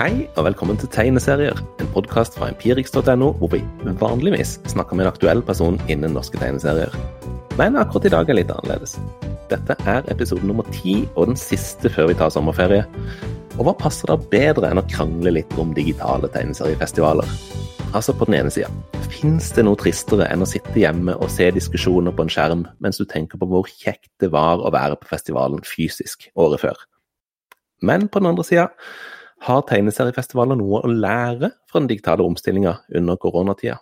Hei og velkommen til Tegneserier, en podkast fra empirix.no hvor vi vanligvis snakker med en aktuell person innen norske tegneserier. Men akkurat i dag er litt annerledes. Dette er episode nummer ti og den siste før vi tar sommerferie. Og hva passer da bedre enn å krangle litt om digitale tegneseriefestivaler? Altså På den ene sida, fins det noe tristere enn å sitte hjemme og se diskusjoner på en skjerm mens du tenker på hvor kjekt det var å være på festivalen fysisk året før? Men på den andre sida har tegneseriefestivaler noe å lære fra den digitale omstillinga under koronatida.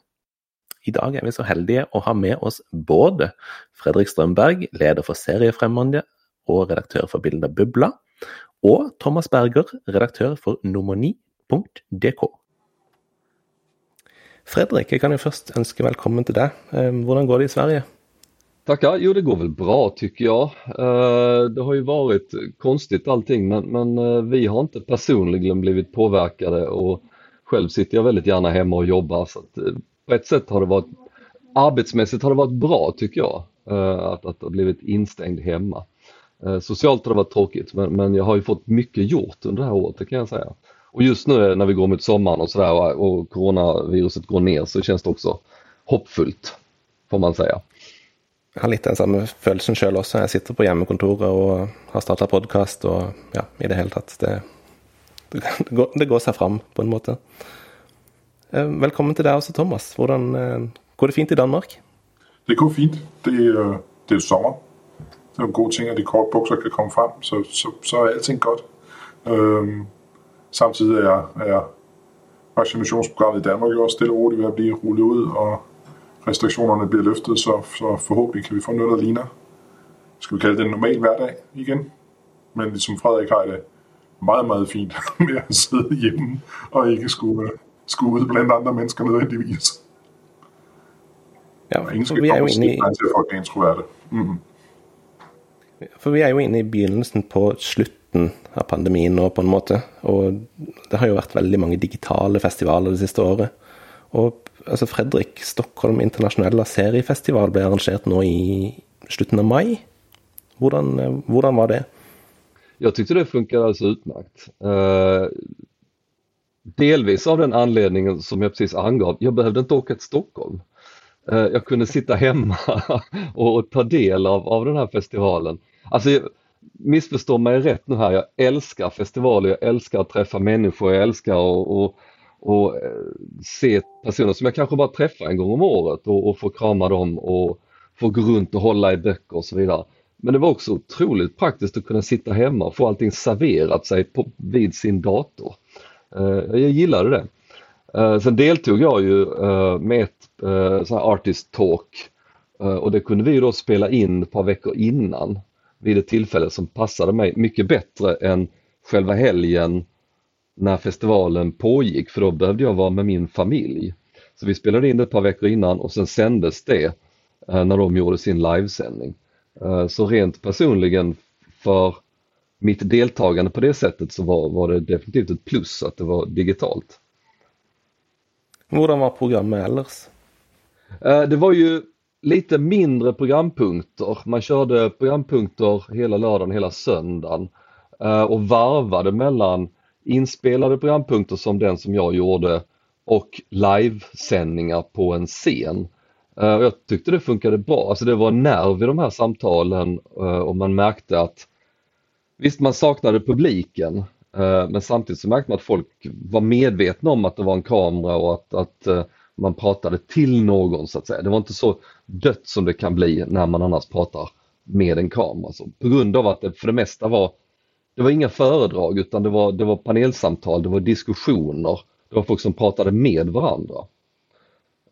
I dag er vi så heldige å ha med oss både Fredrik Strømberg, leder for Seriefremmende og redaktør for Bilder Bubla, og Thomas Berger, redaktør for nomoni.dk. Fredrik, jeg kan jo først ønske velkommen til deg. Ehm, hvordan går det i Sverige? Tackar! Jo det går väl bra tycker jag. Eh, det har ju varit konstigt allting men, men eh, vi har inte personligen blivit påverkade och själv sitter jag väldigt gärna hemma och jobbar så att eh, på ett sätt har det varit arbetsmässigt har det varit bra tycker jag att, att ha blivit instängd hemma. Socialt har det varit tråkigt men, men jag har ju fått mycket gjort under det här året det kan jag säga. Och just nu när vi går mot sommaren och sådär och coronaviruset går ner så känns det också hoppfullt får man säga. Har litt den samme følelsen sjøl også. Jeg sitter på hjemmekontoret og har starta podkast og ja, i det hele tatt. Det, det, går, det, går, seg fram, på en måte. Eh, Velkommen til deg også, Thomas. Hvordan eh, går det fint i Danmark? Det går fint. Det, det er jo sommer. Det er en god ting at de korte bukser kan komme frem, så, så, så er allting godt. Øhm, samtidig er, er vaccinationsprogrammet i Danmark jo også stille og roligt ved at blive rullet ud, og restriktionerne bliver løftet, så, så forhåbentlig kan vi få noget, der ligner, skal vi kalde det en normal hverdag igen. Men ligesom Frederik har det meget, meget fint med at sidde hjemme og ikke skulle, skulle ud blandt andre mennesker nødvendigvis. Ja, ingen skal vi er jo i... til folk er introverte. Mm. For vi er jo inne i begynnelsen på slutten av pandemien nå, på en måte. Og det har jo vært veldig mange digitale festivaler det siste året. Og altså Fredrik, Stockholm internasjonale seriefestival ble arrangert nå i slutten av maj. Hvordan, eh, hvordan var det? Jag tyckte det funkade alldeles utmärkt. Eh, delvis av den anledningen som jag precis angav, jag behövde inte åka till Stockholm. Eh, jag kunde sitta hemma och, ta del av, av den här festivalen. Alltså, missförstå mig rätt nu här, jag älskar festivaler, jag älskar att träffa människor, jag älskar att och eh, se personer som jag kanske bara träffar en gång om året och, och få krama dem och få gå runt och hålla i böcker och så vidare. Men det var också otroligt praktiskt att kunna sitta hemma och få allting serverat sig på, vid sin dator. Eh, jag gillade det. Eh, sen deltog jag ju med ett här artist talk och det kunde vi då spela in ett par veckor innan vid ett tillfälle som passade mig mycket bättre än själva helgen när festivalen pågick för då behövde jag vara med min familj. Så vi spelade in det ett par veckor innan och sen sändes det eh, när de gjorde sin livesändning. Eh, så rent personligen för mitt deltagande på det sättet så var, var det definitivt ett plus att det var digitalt. Hur var programmet ellers? Eh, det var ju lite mindre programpunkter. Man körde programpunkter hela lördagen, hela söndagen och varvade mellan inspelade programpunkter som den som jag gjorde och livesändningar på en scen. Uh, jag tyckte det funkade bra, alltså det var nerv i de här samtalen uh, och man märkte att visst man saknade publiken uh, men samtidigt så märkte man att folk var medvetna om att det var en kamera och att, att man pratade till någon så att säga. Det var inte så dött som det kan bli när man annars pratar med en kamera. Så på grund av att det för det mesta var det var inga föredrag utan det var, det var panelsamtal, det var diskussioner. Det var folk som pratade med varandra.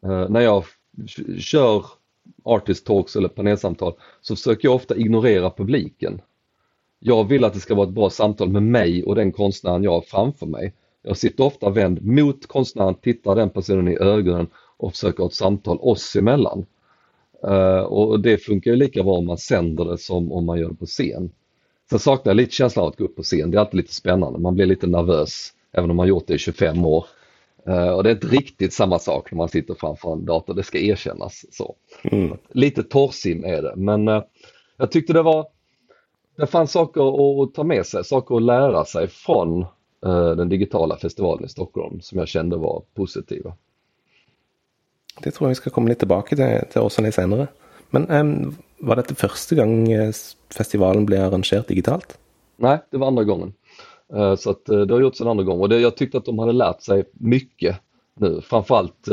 Eh, när jag kör artist talks eller panelsamtal så försöker jag ofta ignorera publiken. Jag vill att det ska vara ett bra samtal med mig och den konstnären jag har framför mig. Jag sitter ofta vänd mot konstnären, tittar den personen i ögonen och försöker ha ett samtal oss emellan. Uh, och det funkar ju lika bra om man sänder det som om man gör det på scen. Sen saknar jag lite känslan av att gå upp på scen. Det är alltid lite spännande. Man blir lite nervös även om man gjort det i 25 år. Uh, och det är inte riktigt samma sak när man sitter framför en dator, det ska erkännas. så. Mm. Lite torrsim är det, men uh, jag tyckte det var det fanns saker att ta med sig, saker att lära sig från eh, den digitala festivalen i Stockholm som jag kände var positiva. Det tror jag vi ska komma lite tillbaka till, till också lite senare. Men um, var det första gången eh, festivalen blev arrangerad digitalt? Nej, det var andra gången. Eh, så att, eh, det har gjorts en andra gång och det, jag tyckte att de hade lärt sig mycket nu. Framförallt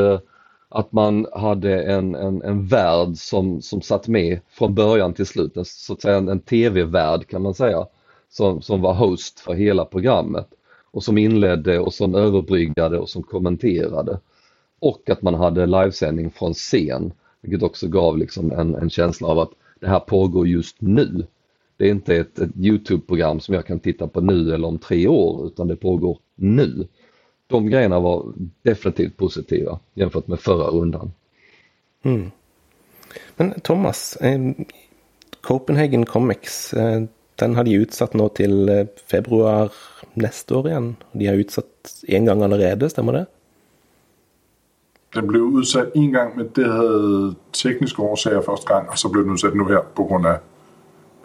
att man hade en, en, en värld som, som satt med från början till slut, en, så att säga en, en tv-värld kan man säga, som, som var host för hela programmet och som inledde och som överbryggade och som kommenterade. Och att man hade livesändning från scen, vilket också gav liksom en, en känsla av att det här pågår just nu. Det är inte ett, ett Youtube-program som jag kan titta på nu eller om tre år utan det pågår nu de grejerna var definitivt positiva jämfört med förra rundan. Mm. Men Thomas, eh, Copenhagen Comics, eh, den har de utsatt nu till eh, februari nästa år igen. De har utsatt en gång allerede, stämmer det? Den blev utsatt en gång, men det hade tekniska orsaker första gången och så blev den utsatt nu här på grund av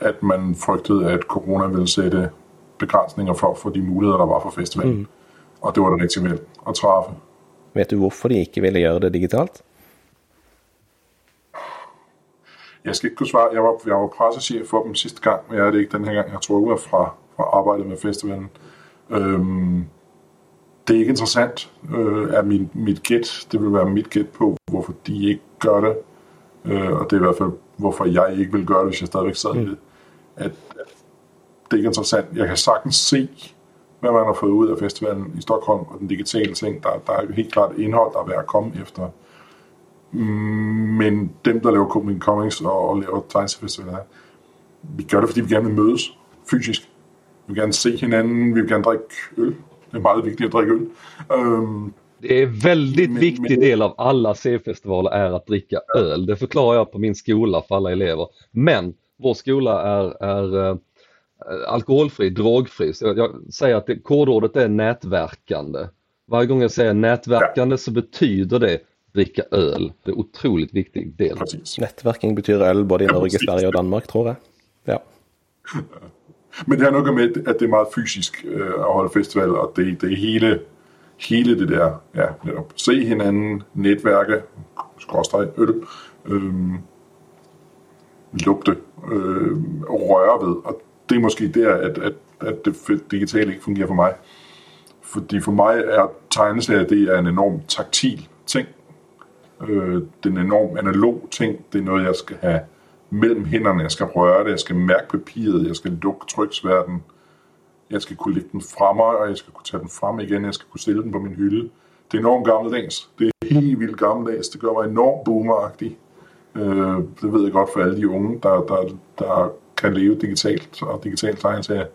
att man fruktade att corona ville sätta begränsningar för, för de möjligheter det var för festivalen. Mm. Och det var det riktigt väl att träffa. Vet du varför de inte ville göra det digitalt? Jag ska inte kunna svara. Jag var, jag var pressechef för dem sista gången, men jag är det inte den här gången. Jag tror jag från, från arbetet med festivalen. Um, det är inte intressant, uh, är min, mitt gæt. Det vill vara mitt gæt på, varför de inte gör det. Uh, och det är i alla fall, varför jag inte vill göra det, om jag stadigvæk sad mm. i det. At, at det är inte intressant. Jag kan sagtens se, hvad man har fået ud af festivalen i Stockholm og den digitale ting. Der, der er helt klart indhold, der er værd at komme efter. Men dem, der laver Copenhagen Comics og, og laver tegneseriefestivaler, vi gør det, fordi vi gerne vil mødes fysisk. Vi vil gerne se hinanden, vi vil gerne drikke øl. Det är väldigt viktigt att dricka öl. Um, det är väldigt men, viktig men, del av alla C-festivaler är att dricka öl. Det förklarar jag på min skola för alla elever. Men vår skola är, är Eh, alkoholfri, drogfri. Så jag, säger att det, kodordet är nätverkande. Varje gång jag säger nätverkande ja. så betyder det dricka öl. Det är en otroligt viktig del. Precis. Nätverking betyder öl både i Norge, Sverige och Danmark tror jag. Ja. Men det har noget med att det är mycket fysiskt øh, att hålla festival och det, det är hela, hele det där, ja, netop. se hinanden, nätverka, skråstreg, øl, øh, lugte øh, røre ved. Og det er måske der, at, at, at det digitale ikke fungerer for mig. Fordi for mig er tegneserier, det er en enorm taktil ting. Øh, det er en enorm analog ting. Det er noget, jeg skal have mellem hænderne. Jeg skal røre det, jeg skal mærke papiret, jeg skal lukke tryksværten. Jeg skal kunne lægge den fra mig, og jeg skal kunne tage den frem igen. Jeg skal kunne stille den på min hylde. Det er enormt gammeldags. Det er helt vildt gammeldags. Det gør mig enormt boomeragtig. Øh, det ved jeg godt for alle de unge, der, der, der kan leve digitalt og digitalt tegneserie.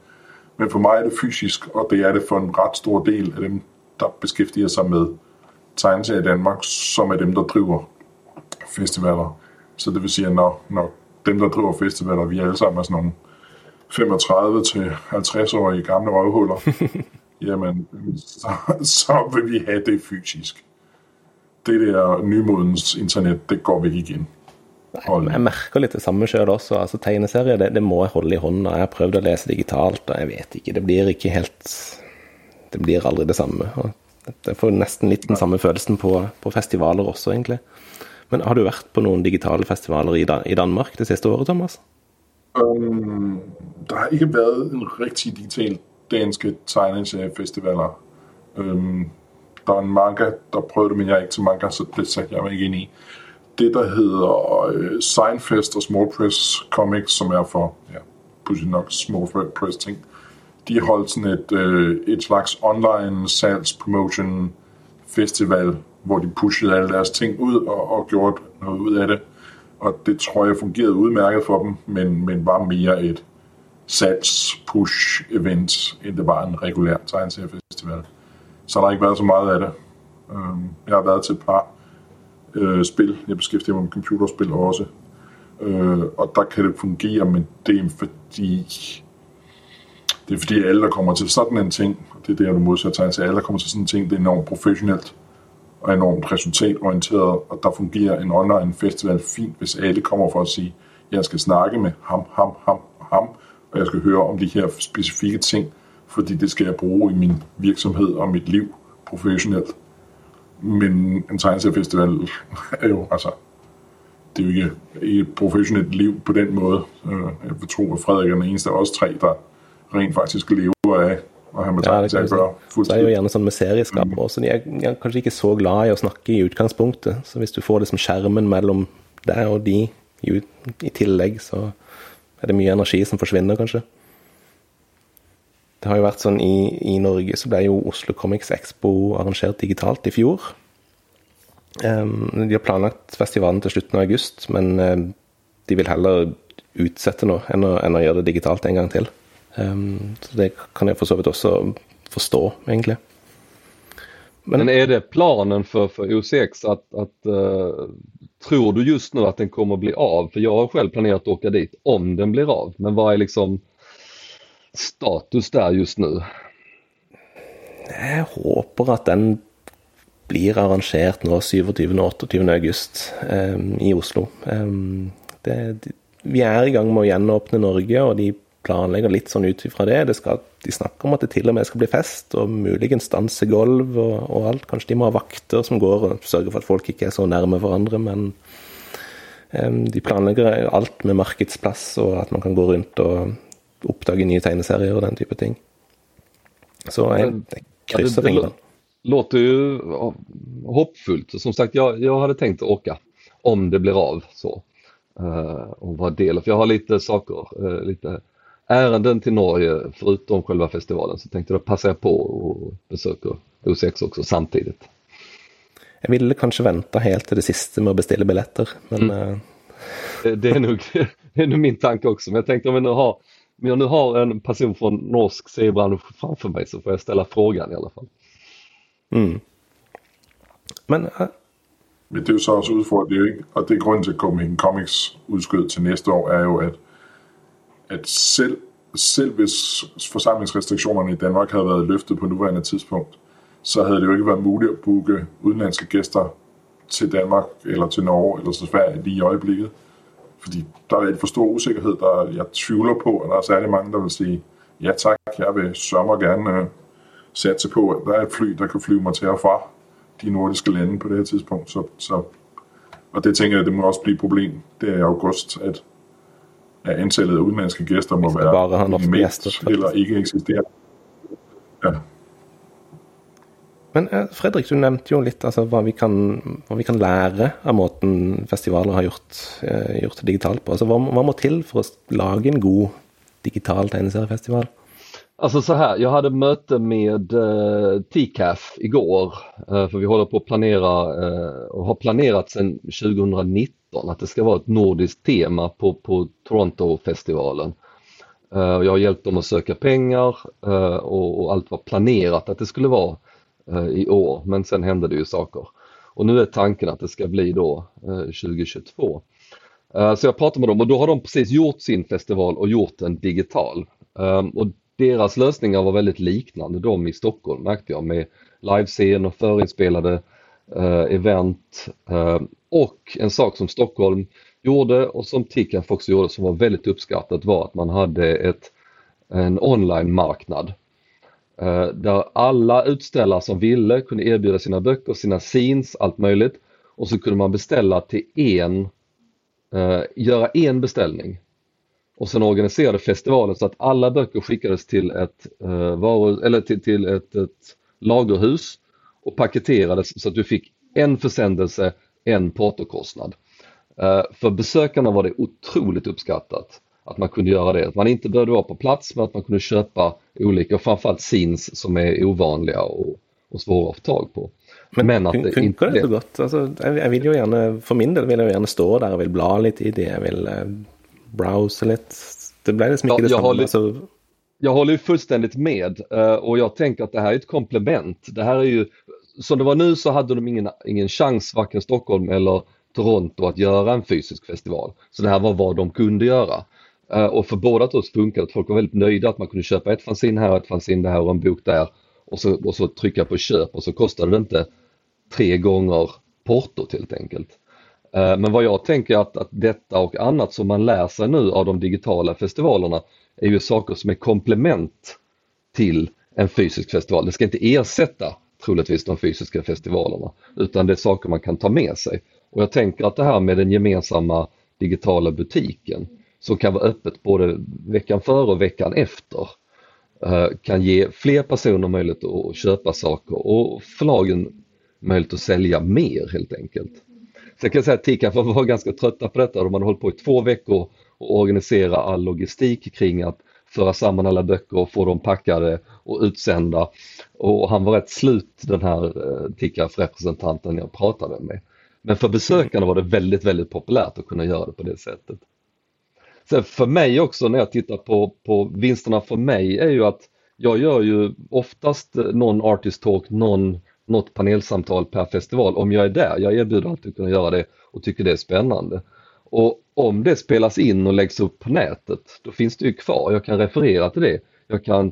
Men for mig er det fysisk, og det er det for en ret stor del af dem, der beskæftiger sig med tegneserie i Danmark, som er dem, der driver festivaler. Så det vil sige, at når, når dem, der driver festivaler, vi er alle sammen er sådan nogle 35 til 50-årige gamle røvhuller, jamen, så, så vil vi have det fysisk. Det der nymodens internet, det går vi ikke igen. Nei, jeg merker litt det samme sjøl også. altså Tegneserier det, det, må jeg holde i hånda. Jeg har prøvd å lese digitalt, og jeg vet ikke. Det blir ikke helt Det blir aldri det samme. Jeg får nesten litt den samme følelsen på, på, festivaler også, egentlig. Men har du vært på noen digitale festivaler i, i Danmark det siste året, Thomas? Um, det har ikke varit en riktig digital danske tegneseriefestivaler. Um, der er en manga, der prøvede men jeg er ikke til manga, så det satte jeg mig ikke ind i det, der hedder øh, uh, Signfest og Small Press Comics, som er for, ja, pludselig nok Small Press ting, de holdt sådan et, uh, et slags online sales promotion festival, hvor de pushede alle deres ting ud og, og gjorde noget ud af det. Og det tror jeg fungerede udmærket for dem, men, men var mere et salgs-push-event, end det var en regulær tegneseriefestival. Så der har ikke været så meget af det. Jeg har været til et par øh, spil. Jeg beskæftiger mig med computerspil også. Øh, og der kan det fungere, men det er fordi... Det er fordi alle, der kommer til sådan en ting, det er det, jeg vil modsætte tegn til, alle, der kommer til sådan en ting, det er enormt professionelt og enormt resultatorienteret, og der fungerer en online festival fint, hvis alle kommer for at sige, jeg skal snakke med ham, ham, ham, ham, og jeg skal høre om de her specifikke ting, fordi det skal jeg bruge i min virksomhed og mit liv professionelt. Men en tegneseriefestival er jo, altså, det er jo ikke et professionelt liv på den måde. Øh, jeg vil tro, at Frederik er den eneste af os tre, der rent faktisk lever af at du gøre. si. Så er det jo gjerne sånn med serieskapere også. De er, kanskje ikke så glad i å snakke i utgangspunktet. Så hvis du får liksom skjermen mellom deg og de i, tillegg, så er det mye energi som forsvinner, kanskje. Det har jo vært sånn i, i Norge så ble jo Oslo Comics Expo arrangert digitalt i fjor. Em, de har planlagt festivalen til slutten av august, men em, de vil heller utsette nå enn å, enn å gjøre det digitalt en gang til. Em, så det kan jeg for så vidt også forstå, egentlig. Men är det planen för, för OCX att, att eh, tror du just nu att den kommer bli av? För jag har själv planerat att åka dit om den blir av. Men vad är liksom status där just nu? Jeg håper at den blir arrangert nå 27. og 28. august em, i Oslo. Em, det, vi er i gang med å gjenåpne Norge, og de planlegger litt sånn ut ifra det. det skal, de snakker om at det til og med skal bli fest, og muligens dansegulv og, og alt. Kanskje de må ha vakter som går og sørger for at folk ikke er så nærme hverandre, men em, de planlegger alt med markedsplass, og at man kan gå rundt og oppdage nye tegneserier og den type ting. Så jeg, jeg det fingrene. Låter ju hoppfullt. Som sagt, jag, jag hade tänkt åka om det blir av så. Eh, och vara del. För jag har lite saker, eh, lite ärenden till Norge förutom själva festivalen. Så tänkte jag passa på och besöka OCX också samtidigt. Jeg ville kanskje venta helt til det siste med å bestille billetter, men eh, Det, det, är nog, det är nog min tanke också. Men jag tänkte om jag nu har, om jag nu har en person från norsk seriebransch framför mig så får jag ställa frågan i alla fall. Men eh, Men det er jo så og det er grunden til, at Copenhagen Comics udskød til næste år, er jo, at, at selv, selv hvis forsamlingsrestriktionerne i Danmark havde været løftet på nuværende tidspunkt, så havde det jo ikke været muligt at booke udenlandske gæster til Danmark, eller til Norge, eller til Sverige lige i øjeblikket. Fordi der er et for stor usikkerhed, der jeg tvivler på, at der er særlig mange, der vil sige, ja tak, jeg vil sommer gerne øh, satse på, at der er et fly, der kan flyve mig til og fra de nordiske lande på det her tidspunkt. Så, så, og det tænker jeg, det må også blive et problem. der i august, at, at antallet af udenlandske gæster må være bare minimalt eller ikke eksisterende. Ja. Men eh, Fredrik, du nevnte jo litt altså, hva, vi kan, hva vi kan lære av måten festivaler har gjort, eh, gjort digitalt på. Altså, hva, hva må til for å lage en god digital tegneseriefestival? Alltså så här, jag hade möte med eh, TCAF igår eh, för vi håller på att planera eh, och har planerat sedan 2019 att det ska vara ett nordiskt tema på, på Toronto-festivalen. Eh, jag har hjälpt dem att söka pengar eh, och, och allt var planerat att det skulle vara eh, i år men sen hände det ju saker. Och nu är tanken att det ska bli då eh, 2022. Eh, Så jag pratade med dem och då har de precis gjort sin festival och gjort en digital. Um, Och deras lösningar var väldigt liknande de i Stockholm märkte jag med livescen och förinspelade eh, event. Eh, och en sak som Stockholm gjorde och som Tickaf också gjorde som var väldigt uppskattat var att man hade ett, en online-marknad. Eh, där alla utställare som ville kunde erbjuda sina böcker, sina scenes, allt möjligt. Och så kunde man beställa till en, eh, göra en beställning. Och sen organiserade festivalen så att alla böcker skickades till ett, eh, varu, eller till, till ett, ett lagerhus och paketerades så att du fick en försändelse, en portokostnad. Eh, för besökarna var det otroligt uppskattat att man kunde göra det. Att man inte behövde vara på plats men att man kunde köpa olika, och framförallt scenes som är ovanliga och, och svåra att få tag på. Men, att fun- det funker inte det så blev- godt? Altså, jeg, jeg vil jo gjerne, For min del vil jeg jo gjerne stå der og vil bla litt i det. Jeg vil browse litt. Det ble liksom Ja, ikke det jeg samme. håller- Altså, Jag håller ju fullständigt med eh, och jag tänker att det här är ett komplement. Det här är ju, som det var nu så hade de ingen, ingen chans, varken Stockholm eller Toronto, att göra en fysisk festival. Så det här var vad de kunde göra. Eh, Och för båda oss funkade att folk var väldigt nöjda att man kunde köpa ett fanzine här, ett fanzine där och en bok där och så, och så trycka på köp och så kostade det inte tre gånger portot helt enkelt. Eh, men vad jag tänker att, att detta och annat som man lär sig nu av de digitala festivalerna är ju saker som är komplement till en fysisk festival. Det ska inte ersätta troligtvis de fysiska festivalerna utan det är saker man kan ta med sig. Och jag tänker att det här med den gemensamma digitala butiken som kan vara öppet både veckan före och veckan efter eh, kan ge fler personer möjlighet att köpa saker och förlagen möjlighet att sälja mer helt enkelt. Sen kan jag säga att TICAF var ganska trötta på detta. De hade hållit på i två veckor och organisera all logistik kring att föra samman alla böcker och få dem packade och utsända. Och han var rätt slut den här eh, TICAF-representanten jag pratade med. Men för besökarna var det väldigt, väldigt populärt att kunna göra det på det sättet. Sen för mig också när jag tittar på, på vinsterna för mig är ju att jag gör ju oftast eh, någon artist talk, någon, något panelsamtal per festival om jag är där. Jag erbjuder alltid att kunna göra det och tycker det är spännande. Och om det spelas in och läggs upp på nätet, då finns det ju kvar. Jag kan referera till det. Jag kan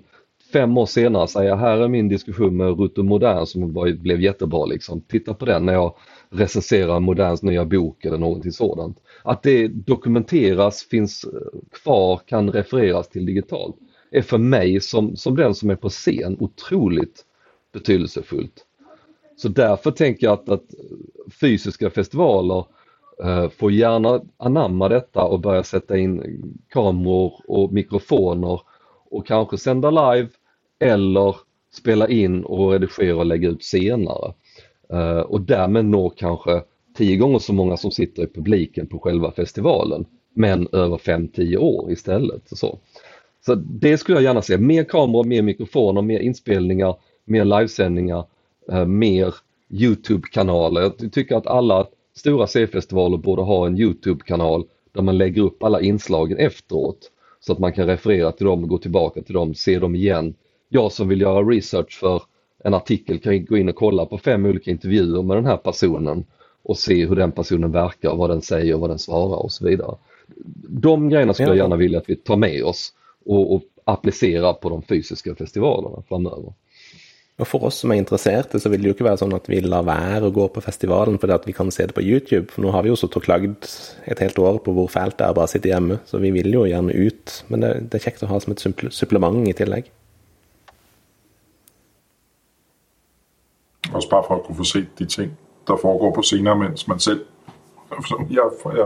fem år senare säga, här är min diskussion med Ruto Modern som blev jättebra. Liksom. Titta på den när jag recenserar Moderns nya bok eller någonting sådant. Att det dokumenteras, finns eh, kvar, kan refereras till digitalt är för mig som, som den som är på scen otroligt betydelsefullt. Så därför tänker jag att, att fysiska festivaler eh, får gärna anamma detta och börja sätta in kameror och mikrofoner och kanske sända live eller spela in och redigera och lägga ut senare. Eh, och därmed nå kanske tio gånger så många som sitter i publiken på själva festivalen men över 5-10 år istället. Så. så det skulle jag gärna se, mer kameror, mer mikrofoner, mer inspelningar, mer livesändningar, eh, mer Youtube-kanaler. Jag tycker att alla stora C-festivaler borde ha en Youtube-kanal där man lägger upp alla inslagen efteråt så att man kan referera till dem, gå tillbaka till dem, se dem igen. Jag som vill göra research för en artikel kan gå in och kolla på fem olika intervjuer med den här personen och se hur den personen verkar, vad den säger, vad den svarar och så vidare. De grejerna skulle jag gärna vilja att vi tar med oss och, och applicerar på de fysiska festivalerna framöver. Og For oss som er interesserte, så vil det jo ikke være sånn at vi lar være å gå på festivalen fordi at vi kan se det på YouTube. For nå har vi jo sittet og klagd et helt år på hvor fælt det er bare å sitte hjemme. Så vi vil jo gjerne ut. Men det, det er kjekt å ha som et supplement i tillegg. Også bare for at kunne få set de ting, der foregår på scener, mens man selv... Jeg, jeg,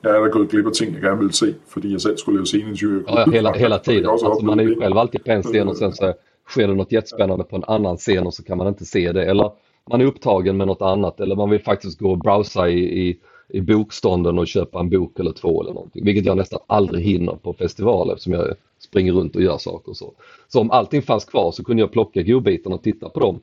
jag hade gått glip av ting jag gärna vill se, för jag själv skulle göra scenintervjuer. Ja, hela, hela tiden. Alltså, man är ju själv alltid på en scen och sen så sker det något jättespännande på en annan scen och så kan man inte se det. Eller man är upptagen med något annat eller man vill faktiskt gå och browsa i, i, i bokstånden och köpa en bok eller två eller någonting. Vilket jag nästan aldrig hinner på festivaler eftersom jag springer runt och gör saker och så. Så om allting fanns kvar så kunde jag plocka godbitarna och titta på dem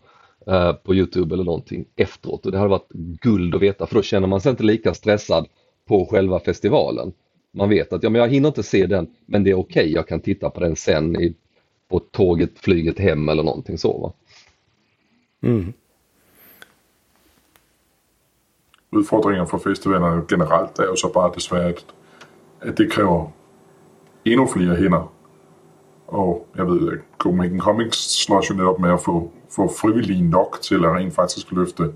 eh, på Youtube eller någonting efteråt och det hade varit guld att veta för då känner man sig inte lika stressad på själva festivalen. Man vet att ja, men jag hinner inte se den men det är okej, okay. jag kan titta på den sen i på tåget, flyget hem eller någonting så. Va? Mm. Udfordringen for festivalerne generelt er jo så bare desværre, at, at det kræver endnu flere hænder. Og jeg ved, at Copenhagen Comics slås jo netop med at få, få frivillige nok til at rent faktisk løfte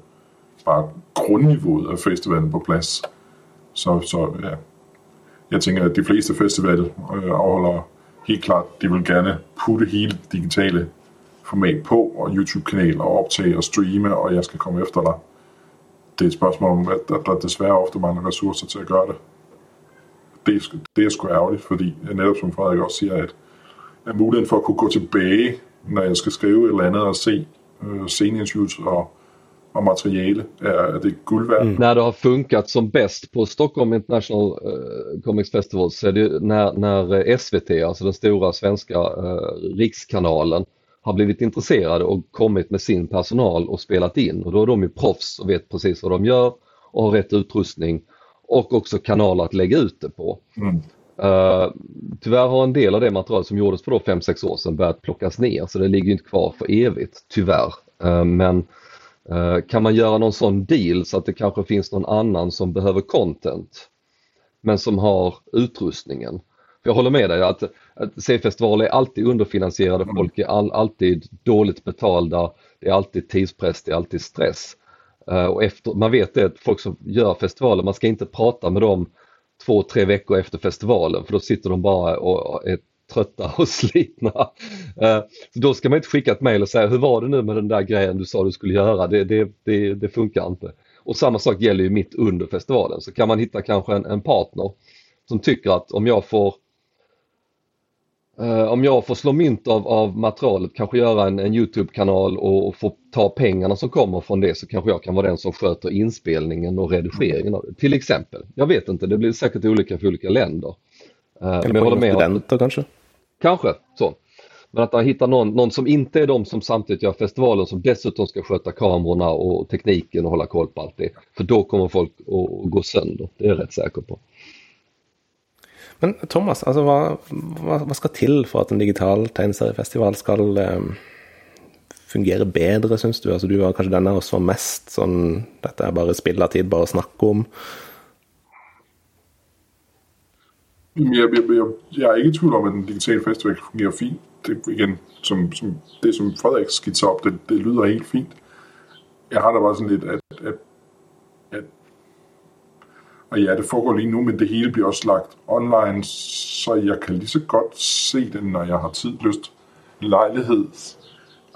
bare grundniveauet af festivalen på plads. Så, så ja, jeg tænker, at de fleste festivaler øh, afholder helt klart, de vil gerne putte hele digitale format på, og YouTube-kanal, og optage og streame, og jeg skal komme efter dig. Det er et spørgsmål om, at der, der desværre ofte mangler ressourcer til at gøre det. Det er, det er sgu ærgerligt, fordi netop som Frederik også siger, at, at muligheden for at kunne gå tilbage, når jeg skal skrive et eller andet og se øh, sceneinterviews og av material är det guld värt. Mm. När det har funkat som bäst på Stockholm International uh, Comics Festival så är det när, när SVT, alltså den stora svenska uh, rikskanalen, har blivit intresserade och kommit med sin personal och spelat in och då är de ju proffs och vet precis vad de gör och har rätt utrustning och också kanaler att lägga ut det på. Mm. Uh, tyvärr har en del av det material som gjordes för 5-6 år sedan börjat plockas ner så det ligger inte kvar för evigt, tyvärr. Uh, men Eh, kan man göra någon sån deal så att det kanske finns någon annan som behöver content men som har utrustningen? För jag håller med dig att, att C-festivaler är alltid underfinansierade, mm. folk är all, alltid dåligt betalda, det är alltid tidspress, det är alltid stress. Uh, och efter, man vet det, att folk som gör festivaler, man ska inte prata med dem två, tre veckor efter festivalen för då sitter de bara och är trötta och slitna. Uh, så då ska man inte skicka ett mail och säga hur var det nu med den där grejen du sa du skulle göra, det, det, det, det funkar inte. Och samma sak gäller ju mitt under festivalen, så kan man hitta kanske en, en partner som tycker att om jag får Uh, om jag får slå mynt av, av materialet, kanske göra en, en Youtube-kanal och, och, få ta pengarna som kommer från det så kanske jag kan vara den som sköter inspelningen och redigeringen av det. Till exempel. Jag vet inte, det blir säkert olika för olika länder. Uh, Eller men jag studenter kanske? Kanske så. Men att hitta någon, någon som inte är de som samtidigt gör festivalen som dessutom ska sköta kamerorna och tekniken och hålla koll på allt det. För då kommer folk att gå sönder, det är jag rätt säker på. Men Thomas, alltså vad, vad, vad ska till för att en digital tegneseriefestival ska eh, fungera bättre, syns du? Alltså, du var kanske den av oss som mest sånn detta bara bare spillertid, bara snacka om. Jamen, Jeg, jeg, jeg, jeg er ikke i tvivl om, at den digitale festival fungerer fint. Det, igen, som, som, det som Frederik skitser op, det, det lyder helt fint. Jeg har da bare sådan lidt, at, at og ja, det foregår lige nu, men det hele bliver også lagt online, så jeg kan lige så godt se det, når jeg har tid, lyst, lejlighed.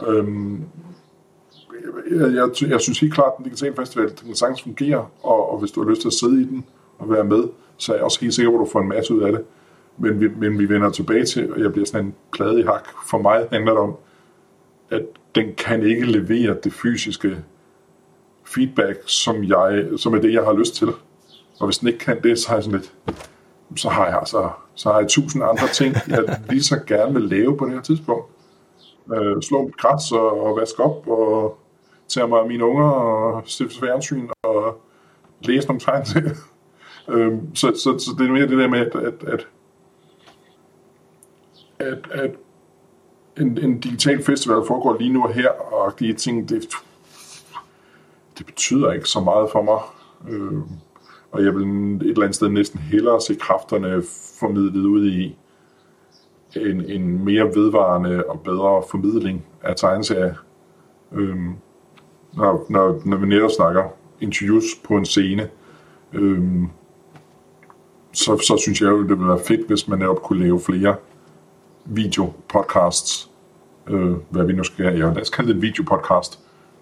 Øhm, jeg, jeg, jeg synes helt klart, at den digitale festival den kan sagtens fungere, og, og hvis du har lyst til at sidde i den og være med, så er jeg også helt sikker på, at du får en masse ud af det. Men vi, men vi vender tilbage til, og jeg bliver sådan en plade i hak. For mig handler det om, at den kan ikke levere det fysiske feedback, som, jeg, som er det, jeg har lyst til. Og hvis den ikke kan det, så har jeg sådan lidt, så har jeg altså, så har jeg tusind andre ting, jeg lige så gerne vil lave på det her tidspunkt. Øh, slå mit græs og, og vaske op og tage mig af mine unger og stifte fjernsyn og læse nogle tegn til. Ehm, så, så, så, det är mer det där med, att, att, att, at, at en, en digital festival foregår lige nu og her, og de ting, det, det betyder ikke så meget for mig. Øh, og jeg vil et eller andet sted næsten hellere se kræfterne formidlet ud i en, en mere vedvarende og bedre formidling af tegneserier. Øhm, når, når, når vi netop snakker interviews på en scene, øhm, så, så synes jeg jo, det ville være fedt, hvis man netop kunne lave flere videopodcasts, øh, hvad vi nu skal have. Ja, lad os kalde det en videopodcast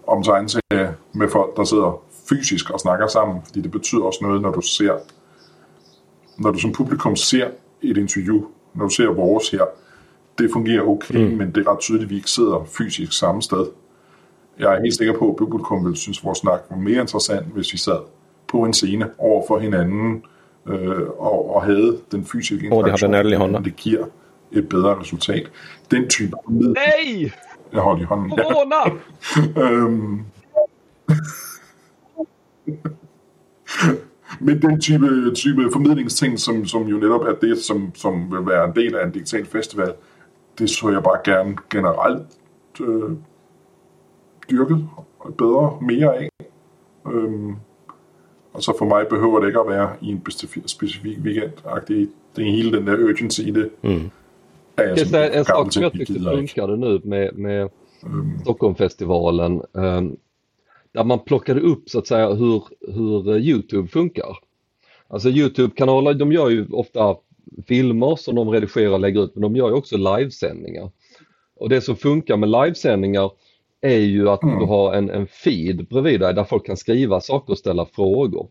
om tegneserier med folk, der sidder fysisk og snakker sammen, fordi det betyder også noget, når du ser, når du som publikum ser et interview, når du ser vores her, det fungerer okay, mm. men det er ret tydeligt, at vi ikke sidder fysisk samme sted. Jeg er helt sikker på, at publikum ville synes, at vores snak var mere interessant, hvis vi sad på en scene over for hinanden øh, og, og havde den fysiske interaktion. Oh, det, har det giver et bedre resultat. Den type... Nej! Jeg holder i hånden. Corona! øhm, Men den type, type formidlingsting, som, som jo netop er det, som, som vil være en del af en digital festival, det så jeg bare gerne generelt øh, dyrket bedre, mere af. Øhm, og så for mig behøver det ikke at være i en specifik, weekend -agtig. Det er hele den der urgency i det. Mm. Er jeg det en sak som jag tyckte funkade nu med, med mm. Stockholmfestivalen. Um, där man plockade upp så att säga hur, hur eh, Youtube funkar. Alltså Youtube-kanaler de gör ju ofta filmer som de redigerar och lägger ut men de gör ju också livesändningar. Och det som funkar med livesändningar är ju att mm. du har en, en feed bredvid dig där folk kan skriva saker och ställa frågor.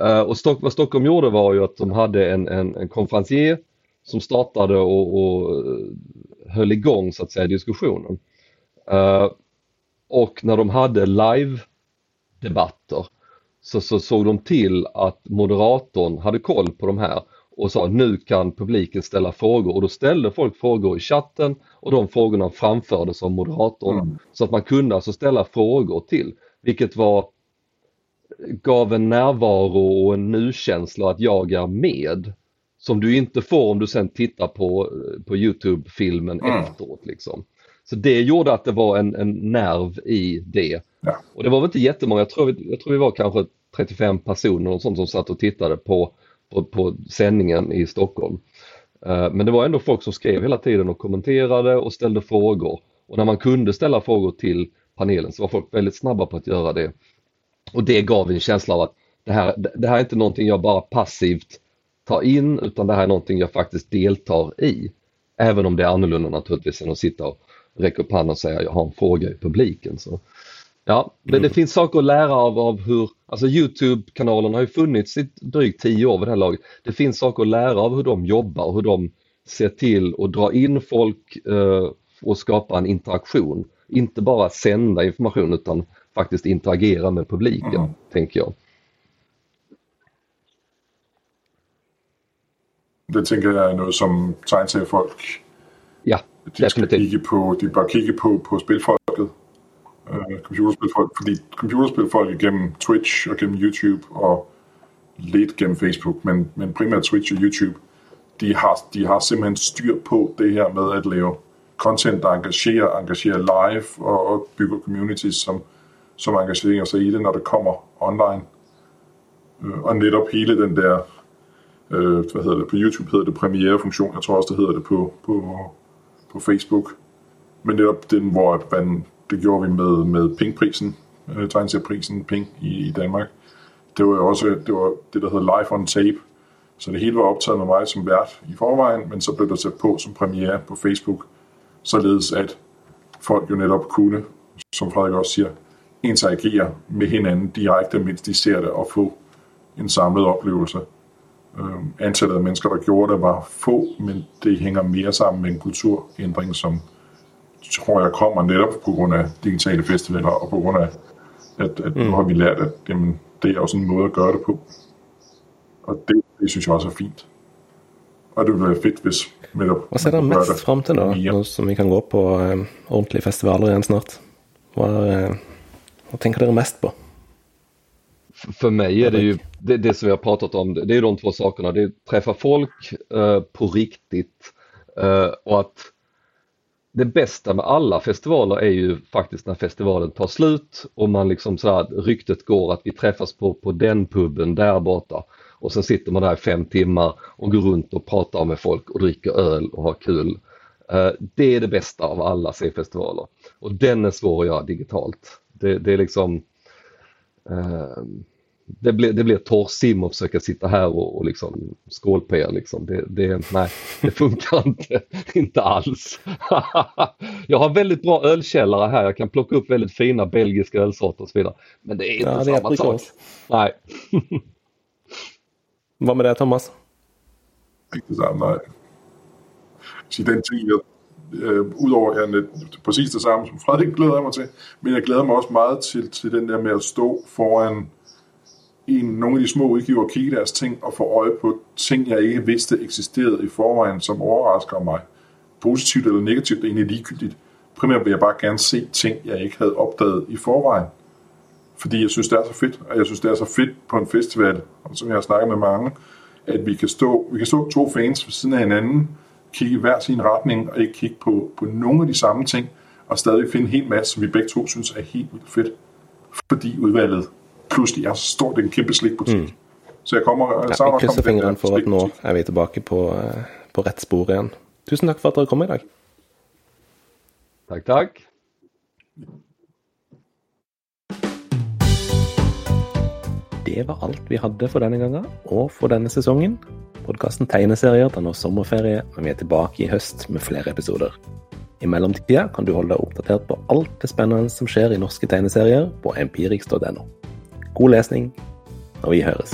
Uh, och Stock, vad Stockholm gjorde var ju att de hade en, en, en konferencier som startade och, och eh, höll igång så att säga diskussionen. Uh, och när de hade live-debatter så, så såg de till att moderatorn hade koll på de här och sa nu kan publiken ställa frågor och då ställde folk frågor i chatten och de frågorna framfördes av moderatorn mm. så att man kunde alltså ställa frågor till vilket var gav en närvaro och en nu-känsla att jag är med som du inte får om du sen tittar på, på Youtube-filmen mm. efteråt. Liksom. Så det gjorde att det var en, en nerv i det. Ja. Och det var väl inte jättemånga, jag tror, vi, jag tror vi var kanske 35 personer och sånt som satt och tittade på, på, på sändningen i Stockholm. Eh, men det var ändå folk som skrev hela tiden och kommenterade och ställde frågor. Och när man kunde ställa frågor till panelen så var folk väldigt snabba på att göra det. Och det gav en känsla av att det här, det här är inte någonting jag bara passivt tar in utan det här är någonting jag faktiskt deltar i. Även om det är annorlunda naturligtvis än att sitta och räcka upp handen och säga jag har en fråga i publiken. Så, ja, mm. det finns saker att lära av, av hur, alltså Youtube-kanalen har ju funnits i drygt tio år vid det här laget. Det finns saker att lära av hur de jobbar och hur de ser till att dra in folk eh, och skapa en interaktion. Inte bara sända information utan faktiskt interagera med publiken, mm. tänker jag. Det tänker jag är något som tegneseriefolk ja, de skal kigge på, de bør kigge på, på spilfolket, øh, computerspilfolk, fordi computerspilfolk gennem Twitch og gennem YouTube og lidt gennem Facebook, men, men primært Twitch og YouTube, de har, de har simpelthen styr på det her med at lave content, der engagerer, engagerer live og, og bygger communities, som, som engagerer sig i det, når det kommer online. Øh, og netop hele den der, øh, hvad hedder det, på YouTube hedder det premiere-funktion, jeg tror også, det hedder det på, på, på Facebook. Men netop den, hvor man, det gjorde vi med, med Ping-prisen, øh, tegneserieprisen Ping i, i Danmark. Det var jo også øh, det, var det, der hedder Live on Tape. Så det hele var optaget med mig som vært i forvejen, men så blev det sat på som premiere på Facebook, således at folk jo netop kunne, som Frederik også siger, interagere med hinanden direkte, mens de ser det, og få en samlet oplevelse. Øh, antallet af mennesker, der gjorde det, var få, men det hænger mere sammen med en kulturændring, som tror jeg kommer netop på grund af digitale festivaler, og på grund af, at, at mm. nu har vi lært, at jamen, det er også en måde at gøre det på. Og det, det synes jeg også er fint. Og det ville være fedt, hvis netop... Hvad ser du mest frem til nå, nu som vi kan gå på uh, ordentlige festivaler igen snart? Hvad, uh, hvad tænker dere mest på? för mig är det ju det, det, som vi har pratat om, det är de två sakerna. Det är att träffa folk eh, på riktigt eh, och att det bästa med alla festivaler är ju faktiskt när festivalen tar slut och man liksom så här, ryktet går att vi träffas på, på den puben där borta och sen sitter man där i fem timmar och går runt och pratar med folk och dricker öl och har kul. Eh, det är det bästa av alla C-festivaler och den är svår att göra digitalt. Det, det är liksom eh, det blir, det blir torrsim att försöka sitta här och, och liksom skålpa er. Liksom. Det, det, nej, det funkar inte, inte alls. jag har väldigt bra ölkällare här. Jag kan plocka upp väldigt fina belgiska ölsorter och så vidare. Men det är inte ja, samma sak. Nej. Vad med det Thomas? Inte samma. Så den tiden, øh, udover at præcis det samme som Frederik glæder jeg mig til, men jeg glæder mig også meget til, til den der med at stå foran i nogle af de små udgiver kigge deres ting og få øje på ting, jeg ikke vidste eksisterede i forvejen, som overrasker mig. Positivt eller negativt er egentlig ligegyldigt. Primært vil jeg bare gerne se ting, jeg ikke havde opdaget i forvejen. Fordi jeg synes, det er så fedt, og jeg synes, det er så fedt på en festival, og som jeg har snakket med mange, at vi kan stå, vi kan stå to fans ved siden af hinanden, kigge i hver sin retning, og ikke kigge på, på nogle af de samme ting, og stadig finde en hel masse, som vi begge to synes er helt vildt fedt. Fordi udvalget pludselig er så stort en kæmpe slikbutik. Mm. Så jeg kommer... Ja, jeg krysser fingrene for at nå er vi tilbake på, eh, på rett spor igjen. Tusen takk for at dere kom i dag. Takk, takk. Det var alt vi hadde for denne gangen og for denne sesongen. Podkasten Tegneserier tar nå sommerferie, men vi er tilbake i høst med flere episoder. I mellomtida kan du holde deg oppdatert på alt det spennende som skjer i norske tegneserier på empirix.no. God läsning och vi hörs.